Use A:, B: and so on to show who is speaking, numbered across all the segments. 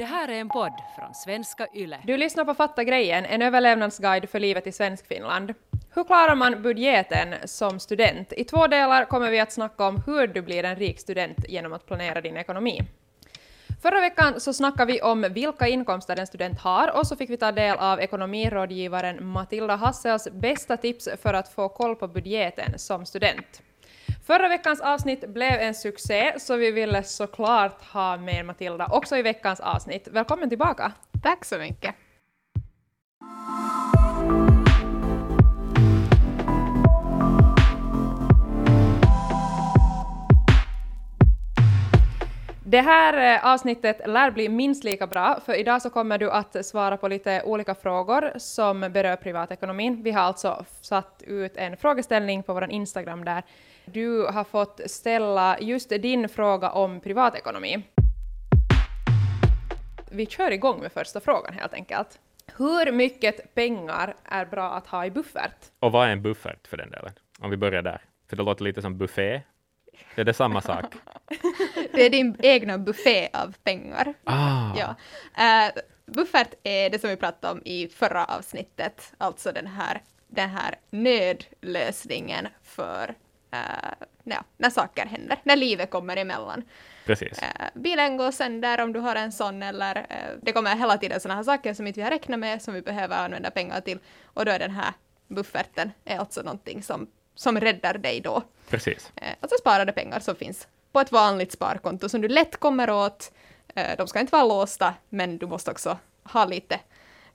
A: Det här är en podd från svenska YLE.
B: Du lyssnar på Fatta grejen, en överlevnadsguide för livet i Svenskfinland. Hur klarar man budgeten som student? I två delar kommer vi att snacka om hur du blir en rik student genom att planera din ekonomi. Förra veckan så snackade vi om vilka inkomster en student har och så fick vi ta del av ekonomirådgivaren Matilda Hassels bästa tips för att få koll på budgeten som student. Förra veckans avsnitt blev en succé, så vi ville såklart ha med Matilda också i veckans avsnitt. Välkommen tillbaka!
C: Tack så mycket!
B: Det här eh, avsnittet lär bli minst lika bra, för idag så kommer du att svara på lite olika frågor som berör privatekonomin. Vi har alltså satt ut en frågeställning på vår Instagram där du har fått ställa just din fråga om privatekonomi. Vi kör igång med första frågan helt enkelt. Hur mycket pengar är bra att ha i buffert?
D: Och vad är en buffert för den delen? Om vi börjar där. För det låter lite som buffé. Är det samma sak?
C: Det är din egna buffé av pengar.
D: Ah,
C: Ja. Uh, buffert är det som vi pratade om i förra avsnittet, alltså den här, den här nödlösningen för uh, ja, när saker händer, när livet kommer emellan.
D: precis.
C: Uh, bilen går sönder om du har en sån eller uh, det kommer hela tiden sådana här saker som inte vi har räknat med som vi behöver använda pengar till och då är den här bufferten är alltså någonting som, som räddar dig då.
D: Precis.
C: Eh, alltså sparade pengar som finns på ett vanligt sparkonto som du lätt kommer åt. De ska inte vara låsta, men du måste också ha lite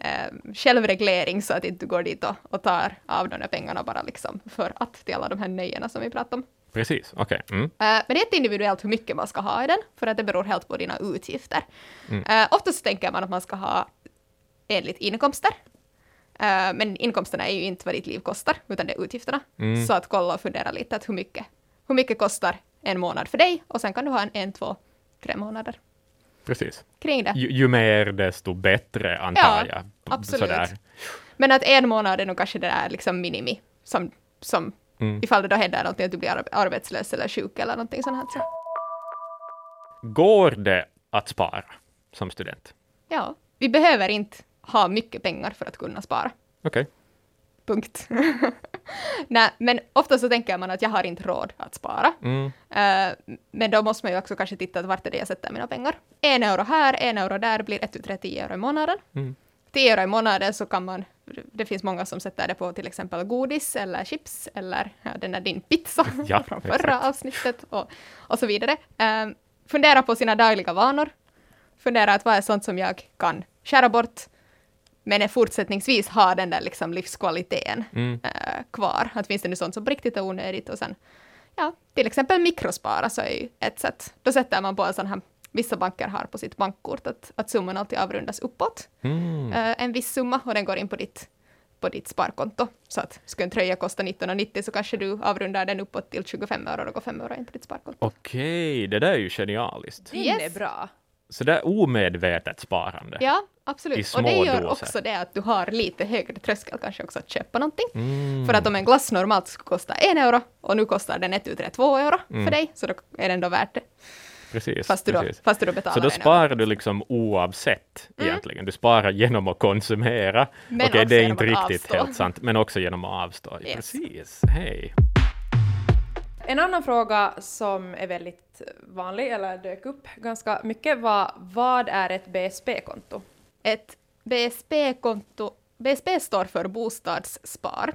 C: eh, självreglering så att inte du går dit och, och tar av de där pengarna bara liksom för att till alla de här nöjena som vi pratade om.
D: Precis. Okej. Mm.
C: Eh, men det är inte individuellt hur mycket man ska ha i den, för att det beror helt på dina utgifter. Mm. oftast tänker man att man ska ha enligt inkomster. Eh, men inkomsterna är ju inte vad ditt liv kostar, utan det är utgifterna.
D: Mm.
C: Så att kolla och fundera lite att hur mycket, hur mycket kostar en månad för dig och sen kan du ha en, en två, tre månader
D: Precis.
C: kring det.
D: Ju, ju mer desto bättre antar
C: Ja,
D: jag.
C: absolut.
D: Sådär.
C: Men att en månad är nog kanske det där liksom minimi som, som
D: Mm.
C: ifall det då händer någonting att du blir ar- arbetslös eller sjuk eller någonting sånt här. Så.
D: Går det att spara som student?
C: Ja, vi behöver inte ha mycket pengar för att kunna spara.
D: Okej.
C: Punkt. Nej, men ofta så tänker man att jag har inte råd att spara.
D: Mm.
C: Eh, men då måste man ju också kanske titta att vart är det jag sätter mina pengar. En euro här, en euro där blir 1 till 10 euro i månaden.
D: Mm.
C: 10 euro i månaden så kan man, det finns många som sätter det på till exempel godis eller chips eller ja, den där din pizza
D: Ja,
C: från förra
D: exakt.
C: avsnittet och, och så vidare. Eh, fundera på sina dagliga vanor. Fundera att vad är sånt som jag kan skära bort men fortsättningsvis ha den där liksom livskvaliteten
D: Mm.
C: eh, kvar. Att finns det nu sånt som på riktigt är onödigt och sen, ja, till exempel mikrospara så är ju ett sätt. Då sätter man på en sån här, vissa banker har på sitt bankkort att, att summan alltid avrundas uppåt.
D: Mm.
C: Eh, en viss summa och den går in på ditt, på ditt sparkonto. Så att skulle en tröja kosta 19,90 så kanske du avrundar den uppåt till 25 euro och då går 5 euro in på ditt sparkonto.
D: Okej, det där är ju genialiskt.
B: Den
C: Yes.
B: är bra.
D: Så det är omedvetet sparande.
C: Ja, absolut. Och det gör
D: doser.
C: också det att du har lite högre tröskel kanske också att köpa någonting.
D: Mm.
C: För att om en glass normalt skulle kosta en euro och nu kostar den ett ut två euro
D: Mm.
C: för dig, så då är det ändå värt det.
D: Precis.
C: Fast du då,
D: precis.
C: fast du då betalar
D: Så då sparar du liksom oavsett egentligen. Du sparar genom att konsumera.
C: Men
D: Okej, det är inte riktigt
C: avstå.
D: helt sant, men också genom att avstå.
C: Yes.
D: Precis. Hej.
B: En annan fråga som är väldigt vanlig, eller dök upp ganska mycket, var vad är ett BSP-konto?
C: Ett BSP-konto, BSP står för bostadsspar.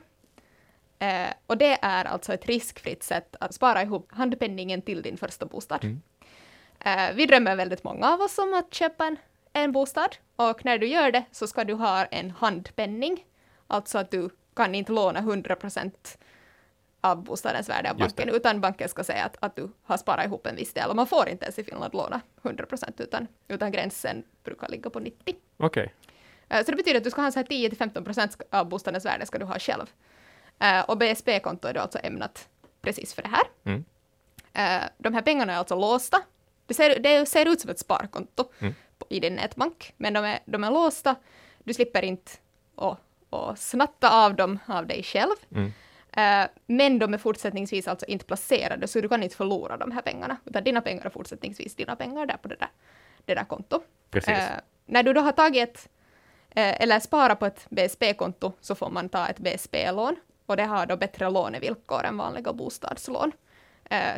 C: Eh, och det är alltså ett riskfritt sätt att spara ihop handpenningen till din första bostad.
D: Mm.
C: Eh, vi drömmer väldigt många av oss om att köpa en, en bostad och när du gör det så ska du ha en handpenning. Alltså att du kan inte låna 100 procent av bostadens värde av banken, utan banken ska säga att, att du har sparat ihop en viss del. Och man får inte ens i Finland låna 100 procent, utan, utan gränsen brukar ligga på 90.
D: Okej.
C: Eh, Så det betyder att du ska ha så här 10-15 procent av bostadens värde ska du ha själv. Eh, Och BSP-konto är då alltså ämnat precis för det här.
D: Mm.
C: Eh, De här pengarna är alltså låsta. Det ser, det ser ut som ett sparkonto
D: Mm.
C: i din nätbank, men de är, de är låsta. Du slipper inte att, att snatta av dem av dig själv.
D: Mm.
C: Eh, men de är fortsättningsvis alltså inte placerade, så du kan inte förlora de här pengarna, utan dina pengar är fortsättningsvis dina pengar där på det där, det där kontot.
D: Precis.
C: Eh, när du då har tagit eh, eller sparat på ett BSP-konto så får man ta ett BSP-lån och det har då bättre lånevillkor än vanliga bostadslån.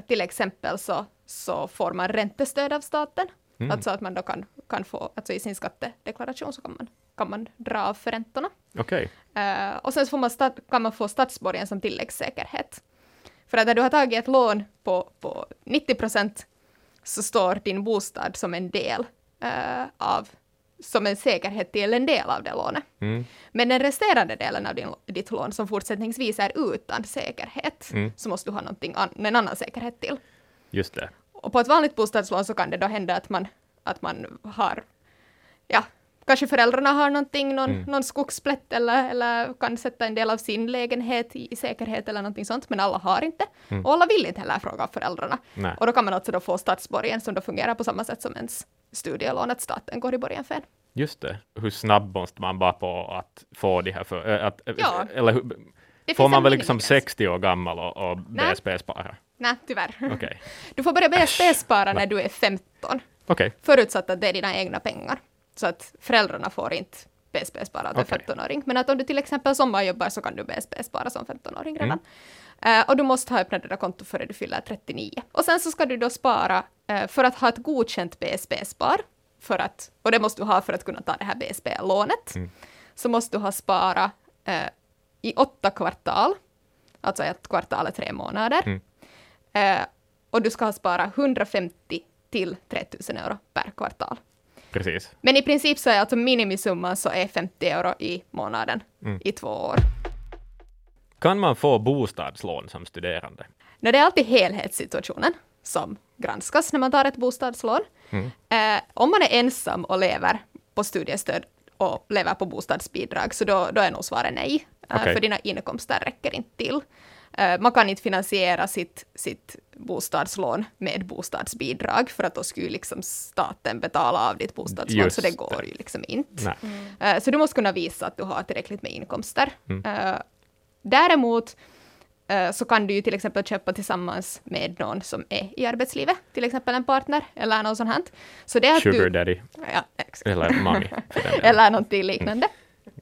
C: Till exempel så, så får man räntestöd av staten,
D: Mm.
C: alltså att man då kan, kan få, alltså i sin skattedeklaration så kan man, kan man dra av för räntorna.
D: Okej.
C: Eh, och sen så får man kan man få statsborgen som tilläggssäkerhet. För att när du har tagit ett lån på, på 90 procent så står din bostad som en del eh, av, som en säkerhet till en del av det lånet.
D: Mm.
C: Men den resterande delen av din, ditt lån som fortsättningsvis är utan säkerhet,
D: Mm.
C: så måste du ha någonting an, en annan säkerhet till.
D: Just det.
C: Och på ett vanligt bostadslån så kan det då hända att man, att man har, ja, kanske föräldrarna har någonting, någon,
D: Mm.
C: någon skogsplätt eller, eller kan sätta en del av sin lägenhet i, i säkerhet eller någonting sånt, men alla har inte.
D: Mm.
C: Och alla vill inte heller fråga föräldrarna.
D: Nej.
C: Och då kan man alltså då få statsborgen som då fungerar på samma sätt som ens studielån, att staten går i borgen för en.
D: Just det. Hur snabb måste man vara på att få de här för, äh, att,
C: Ja.
D: Eller hur,
C: Det
D: får man väl liksom
C: minimigräns.
D: 60 år gammal och, och. BSP-spara?
C: Nej, tyvärr.
D: Okej.
C: Du får börja BSP-spara när du är 15,
D: Okej.
C: förutsatt att det är dina egna pengar. Så att föräldrarna får inte BSP-spara åt en
D: Okej.
C: 15-åring. Men att om du till exempel sommarjobbar så kan du BSP-spara som 15-åring redan.
D: Mm.
C: Eh, och du måste ha öppnat det där kontot före du fyller 39. Och sen så ska du då spara eh, för att ha ett godkänt BSP-spar. För att, och det måste du ha för att kunna ta det här BSP-lånet.
D: Mm.
C: Så måste du ha sparat eh, i åtta kvartal. Alltså ett kvartal är tre månader.
D: Mm.
C: Och du ska ha sparat 150 till 3000 euro per kvartal.
D: Precis.
C: Men i princip så är alltså minimisumman så är 50 euro i månaden
D: Mm.
C: i två år.
D: Kan man få bostadslån som studerande?
C: När det är alltid helhetssituationen som granskas när man tar ett bostadslån.
D: Mm.
C: Eh, om man är ensam och lever på studiestöd och lever på bostadsbidrag, så då, då är nog svaret nej. Eh,
D: Okej.
C: För dina inkomster räcker inte till. Eh, man kan inte finansiera sitt, sitt bostadslån med bostadsbidrag, för att då skulle liksom staten betala av ditt bostadslån,
D: Just
C: så det går
D: det.
C: ju liksom inte. Eh, Så du måste kunna visa att du har tillräckligt med inkomster.
D: Mm.
C: Eh, Däremot eh, så kan du ju till exempel köpa tillsammans med någon som är i arbetslivet, till exempel en partner eller något sånt här. Så det är att
D: Sugar
C: du...
D: daddy.
C: Ja, exakt.
D: Eller mommy.
C: Eller någonting liknande.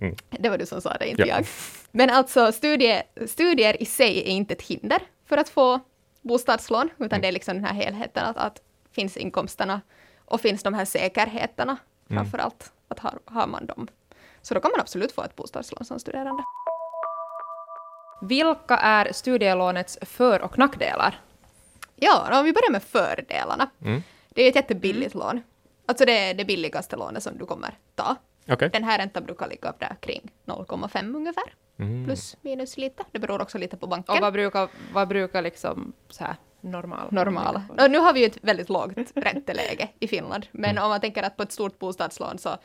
D: Mm.
C: Det var du som sa det, inte
D: Ja.
C: jag. Men alltså studie, studier i sig är inte ett hinder för att få bostadslån, utan
D: Mm.
C: det är liksom den här helheten att, att finns inkomsterna och finns de här säkerheterna
D: Mm.
C: framför allt, att har, har man dem. Så då kan man absolut få ett bostadslån som studerande.
B: Vilka är studielånets för och nackdelar?
C: Ja, om vi börjar med fördelarna.
D: Mm.
C: Det är ett jättebilligt lån. Alltså det är det billigaste lånet som du kommer ta.
D: Okej.
C: Den här räntan brukar ligga där kring 0,5 ungefär.
D: Mm.
C: Plus minus lite. Det beror också lite på banken.
B: Och vad brukar, vad brukar liksom så här normal?
C: normala. Och nu har vi ju ett väldigt lågt ränteläge i Finland, men
B: Mm.
C: om man tänker att på ett stort bostadslån så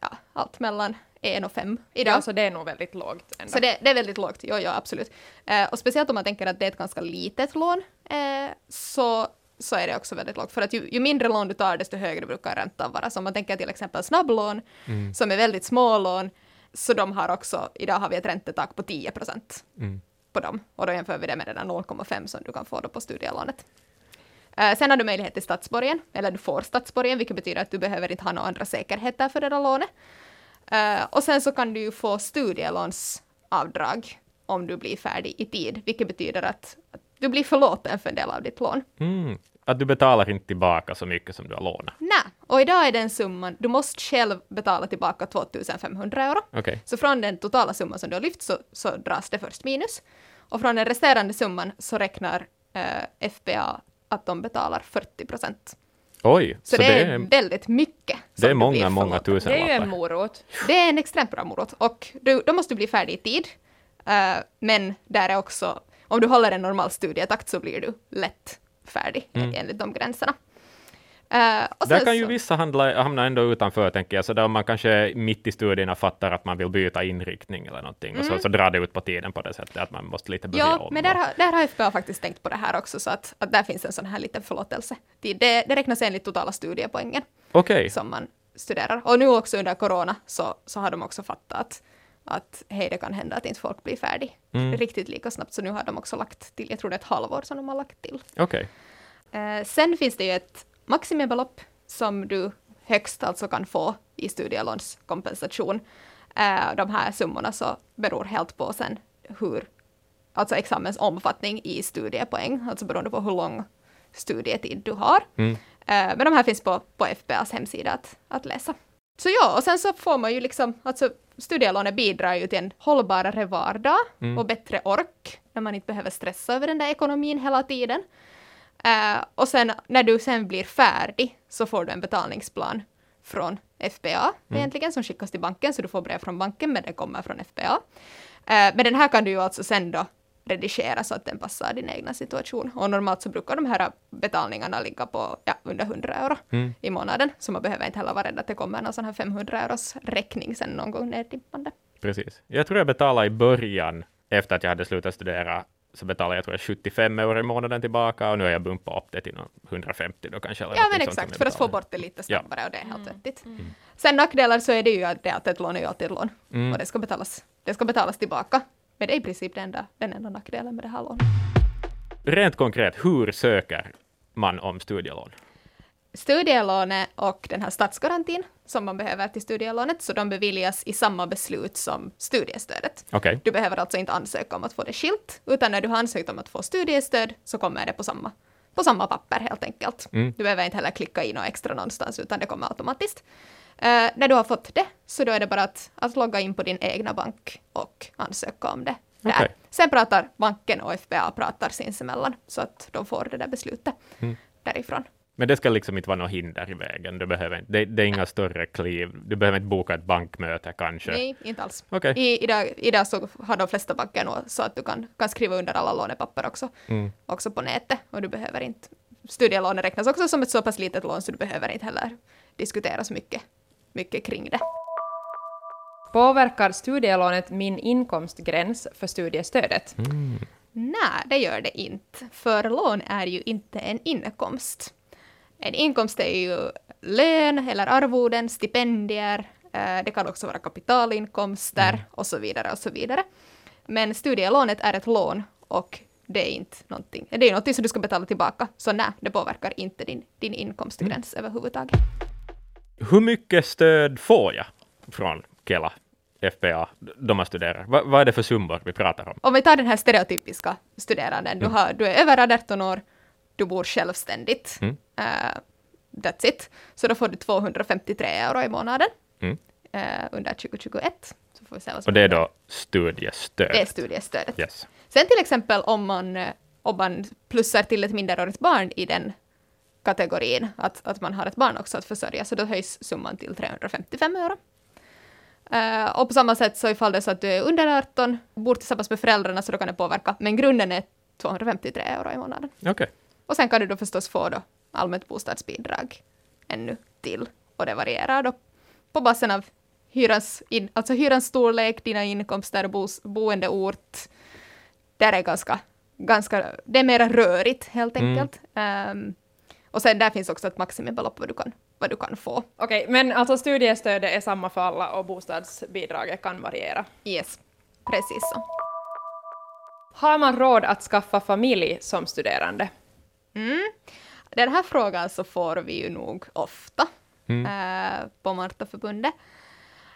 C: ja, allt mellan 1 och 5 idag.
B: Ja, så det är nog väldigt lågt ändå.
C: Så det, det är väldigt lågt, jo, ja absolut. Eh, och speciellt om man tänker att det är ett ganska litet lån, eh, så, så är det också väldigt lågt. För att ju, ju mindre lån du tar, desto högre brukar räntan vara. Så om man tänker till exempel snabblån,
D: Mm.
C: som är väldigt små lån, så de har också, idag har vi ett räntetak på 10 procent
D: Mm.
C: på dem. Och då jämför vi det med den där 0,5 som du kan få då på studielånet. Eh, sen har du möjlighet till statsborgen, eller du får statsborgen, vilket betyder att du behöver inte ha några andra säkerheter för det där lånet. Eh, och sen så kan du ju få studielånsavdrag om du blir färdig i tid, vilket betyder att, att du blir förlåten för en del av ditt lån.
D: Mm. Att du betalar inte tillbaka så mycket som du har lånat.
C: Nej, och idag är den summan, du måste själv betala tillbaka 2500 euro.
D: Okej.
C: Så från den totala summan som du har lyft så, så dras det först minus. Och från den resterande summan så räknar eh, FBA att de betalar 40 procent.
D: Oj,
C: Så, det, är väldigt mycket.
D: det är många, många
C: förlåten.
B: det är ju en morot.
C: Det är en extremt bra morot. Och du, då måste du bli färdig i tid. Eh, men där är också, om du håller en normal studietakt så blir du lätt färdig
D: Mm.
C: enligt de gränserna. Och
D: Där kan ju
C: så-
D: vissa handla, hamna ändå utanför, tänker jag. Så där man kanske mitt i studierna fattar att man vill byta inriktning eller någonting, och så, så drar det ut på tiden på det sättet att man måste lite börja
C: Ja,
D: om.
C: men där har, där har FBA faktiskt tänkt på det här också, så att, att där finns en sån här liten förlåtelse. Det, det, det räknas enligt totala studiepoängen
D: Okej,
C: som man studerar. Och nu också under corona så, så har de också fattat att, att hej, det kan hända att inte folk blir färdig
D: Mm.
C: riktigt lika snabbt, så nu har de också lagt till, jag tror det är ett halvår som de har lagt till.
D: okej.
C: Eh, sen finns det ju ett maximibelopp som du högst alltså kan få i studielånskompensation. Eh, de här summorna så beror helt på sen hur, alltså examens omfattning i studiepoäng, alltså beroende på hur lång studietid du har.
D: Mm.
C: Eh, men de här finns på, på FPAs hemsida att, att läsa. Så ja, och sen så får man ju liksom, alltså studielånet bidrar ju till en hållbarare vardag
D: Mm.
C: och bättre ork, när man inte behöver stressa över den där ekonomin hela tiden. Eh, och sen när du sen blir färdig så får du en betalningsplan från FPA egentligen som skickas till banken, så du får brev från banken men det kommer från FPA. Eh, men den här kan du ju alltså sen då redigera så att den passar din egna situation. Och normalt så brukar de här betalningarna ligga på ja, under 100 euro
D: Mm.
C: i månaden, så man behöver inte heller vara rädd att det kommer någon sån här 500 euros räkning sen någon gång neddimpande.
D: Precis. Jag tror jag betalade i början, efter att jag hade slutat studera, så betalade jag tror jag 75 euro i månaden tillbaka och nu har jag bumpat upp det till någon 150 då kanske.
C: Ja men exakt, för att få bort det lite
D: Ja.
C: snabbare och det är helt vettigt. Sen nackdelar så är det ju att det att ett lån är ju alltid ett lån
D: Mm.
C: och det ska betalas, det ska betalas tillbaka. Men det är i princip den enda, den enda nackdelen med det här lånet.
D: Rent konkret, hur söker man om studielån?
C: Studielånet och den här statsgarantin som man behöver till studielånet, så de beviljas i samma beslut som studiestödet.
D: Okej.
C: Du behöver alltså inte ansöka om att få det skilt, utan när du har ansökt om att få studiestöd så kommer det på samma, på samma papper helt enkelt.
D: Mm.
C: Du behöver inte heller klicka in något extra någonstans, utan det kommer automatiskt. Eh, när du har fått det, så då är det bara att, att logga in på din egna bank och ansöka om det.
D: Okej.
C: Sen pratar banken och FBA pratar sinsemellan, så att de får det där beslutet
D: Mm.
C: därifrån.
D: Men det ska liksom inte vara något hinder i vägen. Du behöver inte, det, det är inga större kliv. Du behöver inte boka ett bankmöte kanske.
C: Nej, inte alls.
D: Okej.
C: I, idag, idag så har de flesta banker nog så att du kan, kan skriva under alla lånepapper också,
D: Mm.
C: också på nätet. Och du behöver inte... Studielånet räknas också som ett så pass litet lån så du behöver inte heller diskutera så mycket, mycket kring det.
B: Påverkar studielånet min inkomstgräns för studiestödet?
C: Nej, det gör det inte. För lån är ju inte en inkomst. En inkomst är ju lön eller arvoden, stipendier, eh, det kan också vara kapitalinkomster och så vidare och så vidare. Men studielånet är ett lån och det är inte någonting, det är någonting som du ska betala tillbaka. Så nej, det påverkar inte din, din inkomstgräns överhuvudtaget.
D: Hur mycket stöd får jag från Kela, FPA, då man studerar? Va, vad är det för summor vi pratar om?
C: Om vi tar den här stereotypiska studeranden, du, har, du är över 18 år, du bor självständigt.
D: Mm.
C: Eh, that's it. Så då får du 253 euro i månaden
D: Mm.
C: eh, under 2021. Så får vi se vad som
D: Och det är då studiestöd?
C: Det är studiestödet.
D: Yes.
C: Sen till exempel om man, eh, om man plussar till ett minderårigt barn i den kategorin, att, att man har ett barn också att försörja, så då höjs summan till 355 euro. Eh, och på samma sätt så ifall det är så att du är under 18, bor tillsammans med föräldrarna så då kan det påverka, men grunden är 253 euro i månaden.
D: Okej.
C: Och sen kan du då förstås få då allmänt bostadsbidrag ännu till. Och det varierar då på basen av hyrans, in, alltså hyrans storlek, dina inkomster, bos, boendeort. Där är ganska, ganska, det är mera rörigt helt
D: Mm.
C: enkelt. Ehm, och sen där finns också ett maximibelopp vad du kan, vad du kan få.
B: Okej, men alltså studiestödet är samma för alla och bostadsbidraget kan variera.
C: Yes, precis så.
B: Har man råd att skaffa familj som studerande?
C: Mm. Den här frågan så får vi ju nog ofta
D: Mm.
C: eh, på Martaförbundet.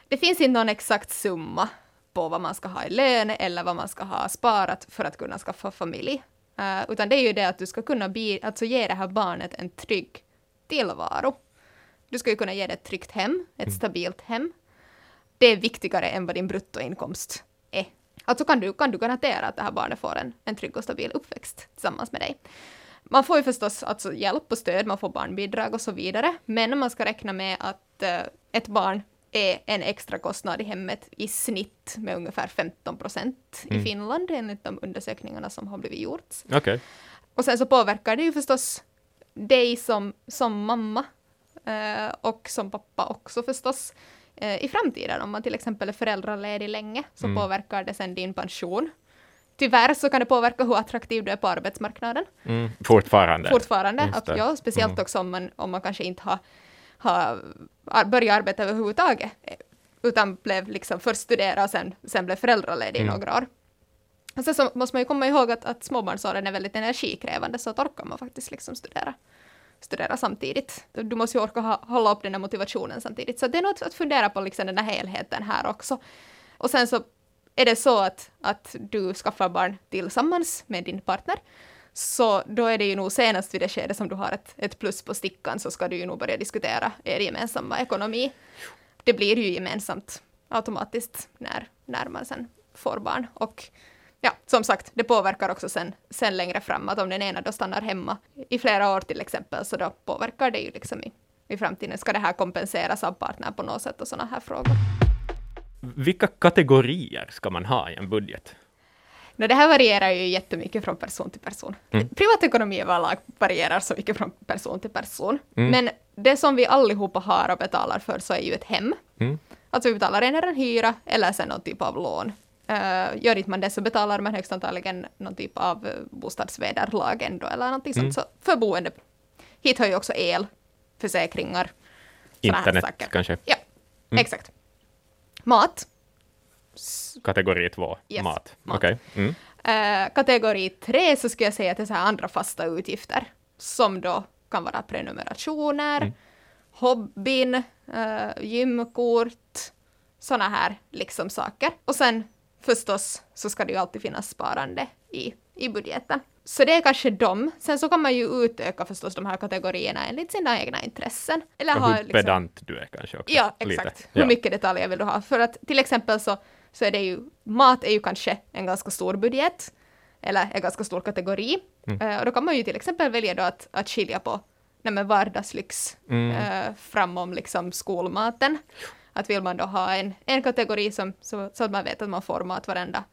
C: Det finns inte någon exakt summa på vad man ska ha i lön eller vad man ska ha sparat för att kunna skaffa familj. Eh, utan det är ju det att du ska kunna bi- alltså ge det här barnet en trygg tillvaro. Du ska ju kunna ge det ett tryggt hem, ett stabilt hem. Det är viktigare än vad din bruttoinkomst är. Alltså kan du, kan du garantera att det här barnet får en, en trygg och stabil uppväxt tillsammans med dig. Man får ju förstås alltså hjälp och stöd, man får barnbidrag och så vidare, men man ska räkna med att eh, ett barn är en extra kostnad i hemmet i snitt med ungefär 15 procent i
D: Mm.
C: Finland enligt de undersökningarna som har blivit gjorts.
D: Okej.
C: Och sen så påverkar det ju förstås dig som, som mamma eh, och som pappa också förstås eh, i framtiden. Om man till exempel är föräldraledig länge så
D: Mm.
C: påverkar det sen din pension. Tyvärr så kan det påverka hur attraktiv du är på arbetsmarknaden
D: Mm. Fortfarande.
C: fortfarande.
D: Det.
C: ja, speciellt
D: Mm.
C: också om man, om man kanske inte har, har ar- börjat arbeta överhuvudtaget, utan blev liksom först studera och sen, sen blev föräldraledig
D: Mm.
C: i några år. Och sen så måste man ju komma ihåg att, att småbarnsåren är väldigt energikrävande, så att orkar man faktiskt liksom studera studera samtidigt. Du måste ju orka ha, hålla upp den där motivationen samtidigt. Så det är något att fundera på liksom den här helheten här också. Och sen så är det så att, att du skaffar barn tillsammans med din partner, så då är det ju nog senast vid det skede som du har ett, ett plus på stickan så ska du ju nog börja diskutera er gemensamma ekonomi. Det blir ju gemensamt automatiskt när, när man sen får barn. Och ja, som sagt, det påverkar också sen, sen längre fram att om den ena då stannar hemma i flera år till exempel, så då påverkar det ju liksom i, i framtiden. Ska det här kompenseras av partnern på något sätt och sådana här frågor.
D: Vilka kategorier ska man ha i en budget?
C: No, det här varierar ju jättemycket från person till person.
D: Mm.
C: Privatekonomi överlag varierar så mycket från person till person.
D: Mm.
C: Men det som vi allihopa har och betalar för så är ju ett hem.
D: Mm.
C: Alltså vi betalar en hyra eller sen någon typ av lån. Uh, gör inte man det så betalar man högst antagligen någon typ av uh, bostadsvederlag ändå eller någonting
D: Mm.
C: sånt. Så för boende. Hit hör ju också el, försäkringar,
D: Internet kanske?
C: Ja,
D: Mm.
C: exakt. Mat.
D: Kategori två,
C: Yes,
D: mat.
C: mat.
D: Okej. Mm.
C: Eh, kategori tre så skulle jag säga att det är så andra fasta utgifter som då kan vara prenumerationer,
D: Mm.
C: hobbyn, uh, gymkort, såna här liksom saker. Och sen förstås så ska det ju alltid finnas sparande i, i budgeten. Så det är kanske dem. Sen så kan man ju utöka förstås de här kategorierna enligt sina egna intressen. Eller
D: Och
C: ha
D: hur
C: liksom-
D: pedant du är kanske också.
C: Ja,
D: lite.
C: exakt.
D: Ja.
C: Hur mycket detaljer vill du ha? För att till exempel så, så är det ju, mat är ju kanske en ganska stor budget, eller en ganska stor kategori.
D: Mm.
C: Eh, och då kan man ju till exempel välja då att, att skilja på nej men vardagslyx
D: Mm.
C: eh, framom liksom skolmaten. Att vill man då ha en, en kategori som, så, så att man vet att man får mat varenda,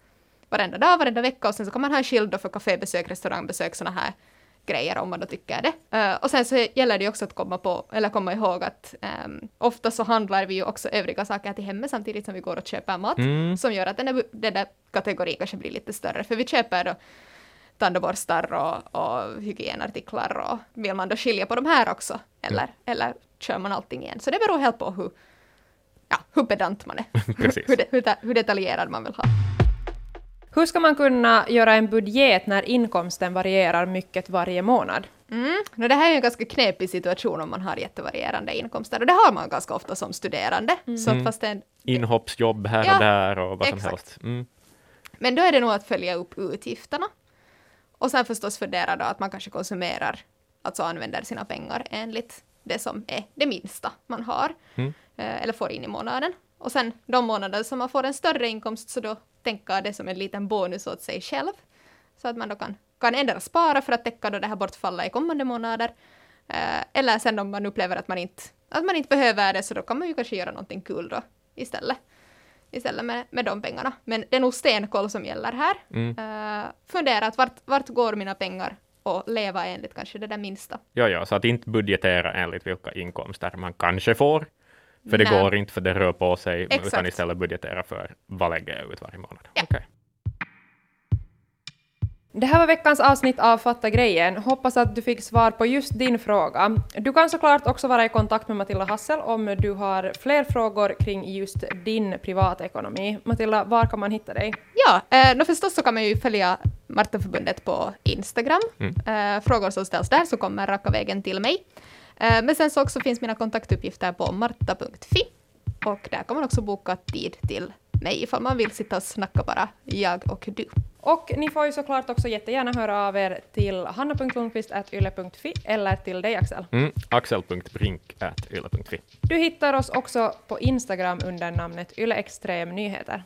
C: varenda dag, varenda vecka och sen så kan man ha en skild då för kafébesök, restaurangbesök, sådana här grejer om man då tycker det. Eh, och sen så gäller det ju också att komma på, eller komma ihåg att um, ofta så handlar vi ju också övriga saker till hemmet samtidigt som vi går och köper mat,
D: Mm.
C: som gör att den där, den där kategorin kanske blir lite större, för vi köper då tandborstar och, och hygienartiklar och vill man då skilja på de här också, eller, eller kör man allting igen. Så det beror helt på hur, ja, hur pedant man är, hur, hur, hur detaljerad man vill ha.
B: Hur ska man kunna göra en budget när inkomsten varierar mycket varje månad?
C: Mm. No, det här är ju en ganska knepig situation om man har jättevarierande inkomster, och det har man ganska ofta som studerande. Så att
D: Mm.
C: fast en,
D: Inhoppsjobb här
C: Ja,
D: och där och vad som
C: exakt.
D: helst. Mm.
C: men då är det nog att följa upp utgifterna. Och sen förstås fundera då att man kanske konsumerar, alltså använder sina pengar enligt det som är det minsta man har,
D: Mm.
C: eh, eller får in i månaden. Och sen de månader som man får en större inkomst, så då tänka det som en liten bonus åt sig själv. Så att man då kan, kan ändra spara för att täcka då det här bortfallet i kommande månader. Eh, eller sen om man upplever att man, inte, att man inte behöver det, så då kan man ju kanske göra någonting kul då istället. Istället med, med de pengarna. Men det är nog stenkoll som gäller här.
D: Mm.
C: Eh, fundera att vart, vart går mina pengar och leva enligt kanske det där minsta.
D: Ja, ja, så att inte budgetera enligt vilka inkomster man kanske får. För det
C: Nej.
D: går inte, för det rör på sig, utan
C: Exakt.
D: istället budgetera för vad lägger jag ut varje månad.
C: Ja.
D: Okej.
B: Det här var veckans avsnitt av Fatta grejen. Hoppas att du fick svar på just din fråga. Du kan såklart också vara i kontakt med Matilda Hassel om du har fler frågor kring just din privatekonomi. Matilda, var kan man hitta dig?
C: Ja, eh, förstås så kan man ju följa Martaförbundet på Instagram.
D: Mm.
C: Eh, frågor som ställs där så kommer raka vägen till mig. Eh, men sen så också finns mina kontaktuppgifter på marta.fi och där kan man också boka tid till mig ifall man vill sitta och snacka bara jag och du.
B: Och ni får ju såklart också jättegärna höra av er till hanna.lundqvist.yle.fi eller till dig Axel.
D: Mm. Axel.brink.yle.fi.
B: Du hittar oss också på Instagram under namnet Yle Extrem Nyheter.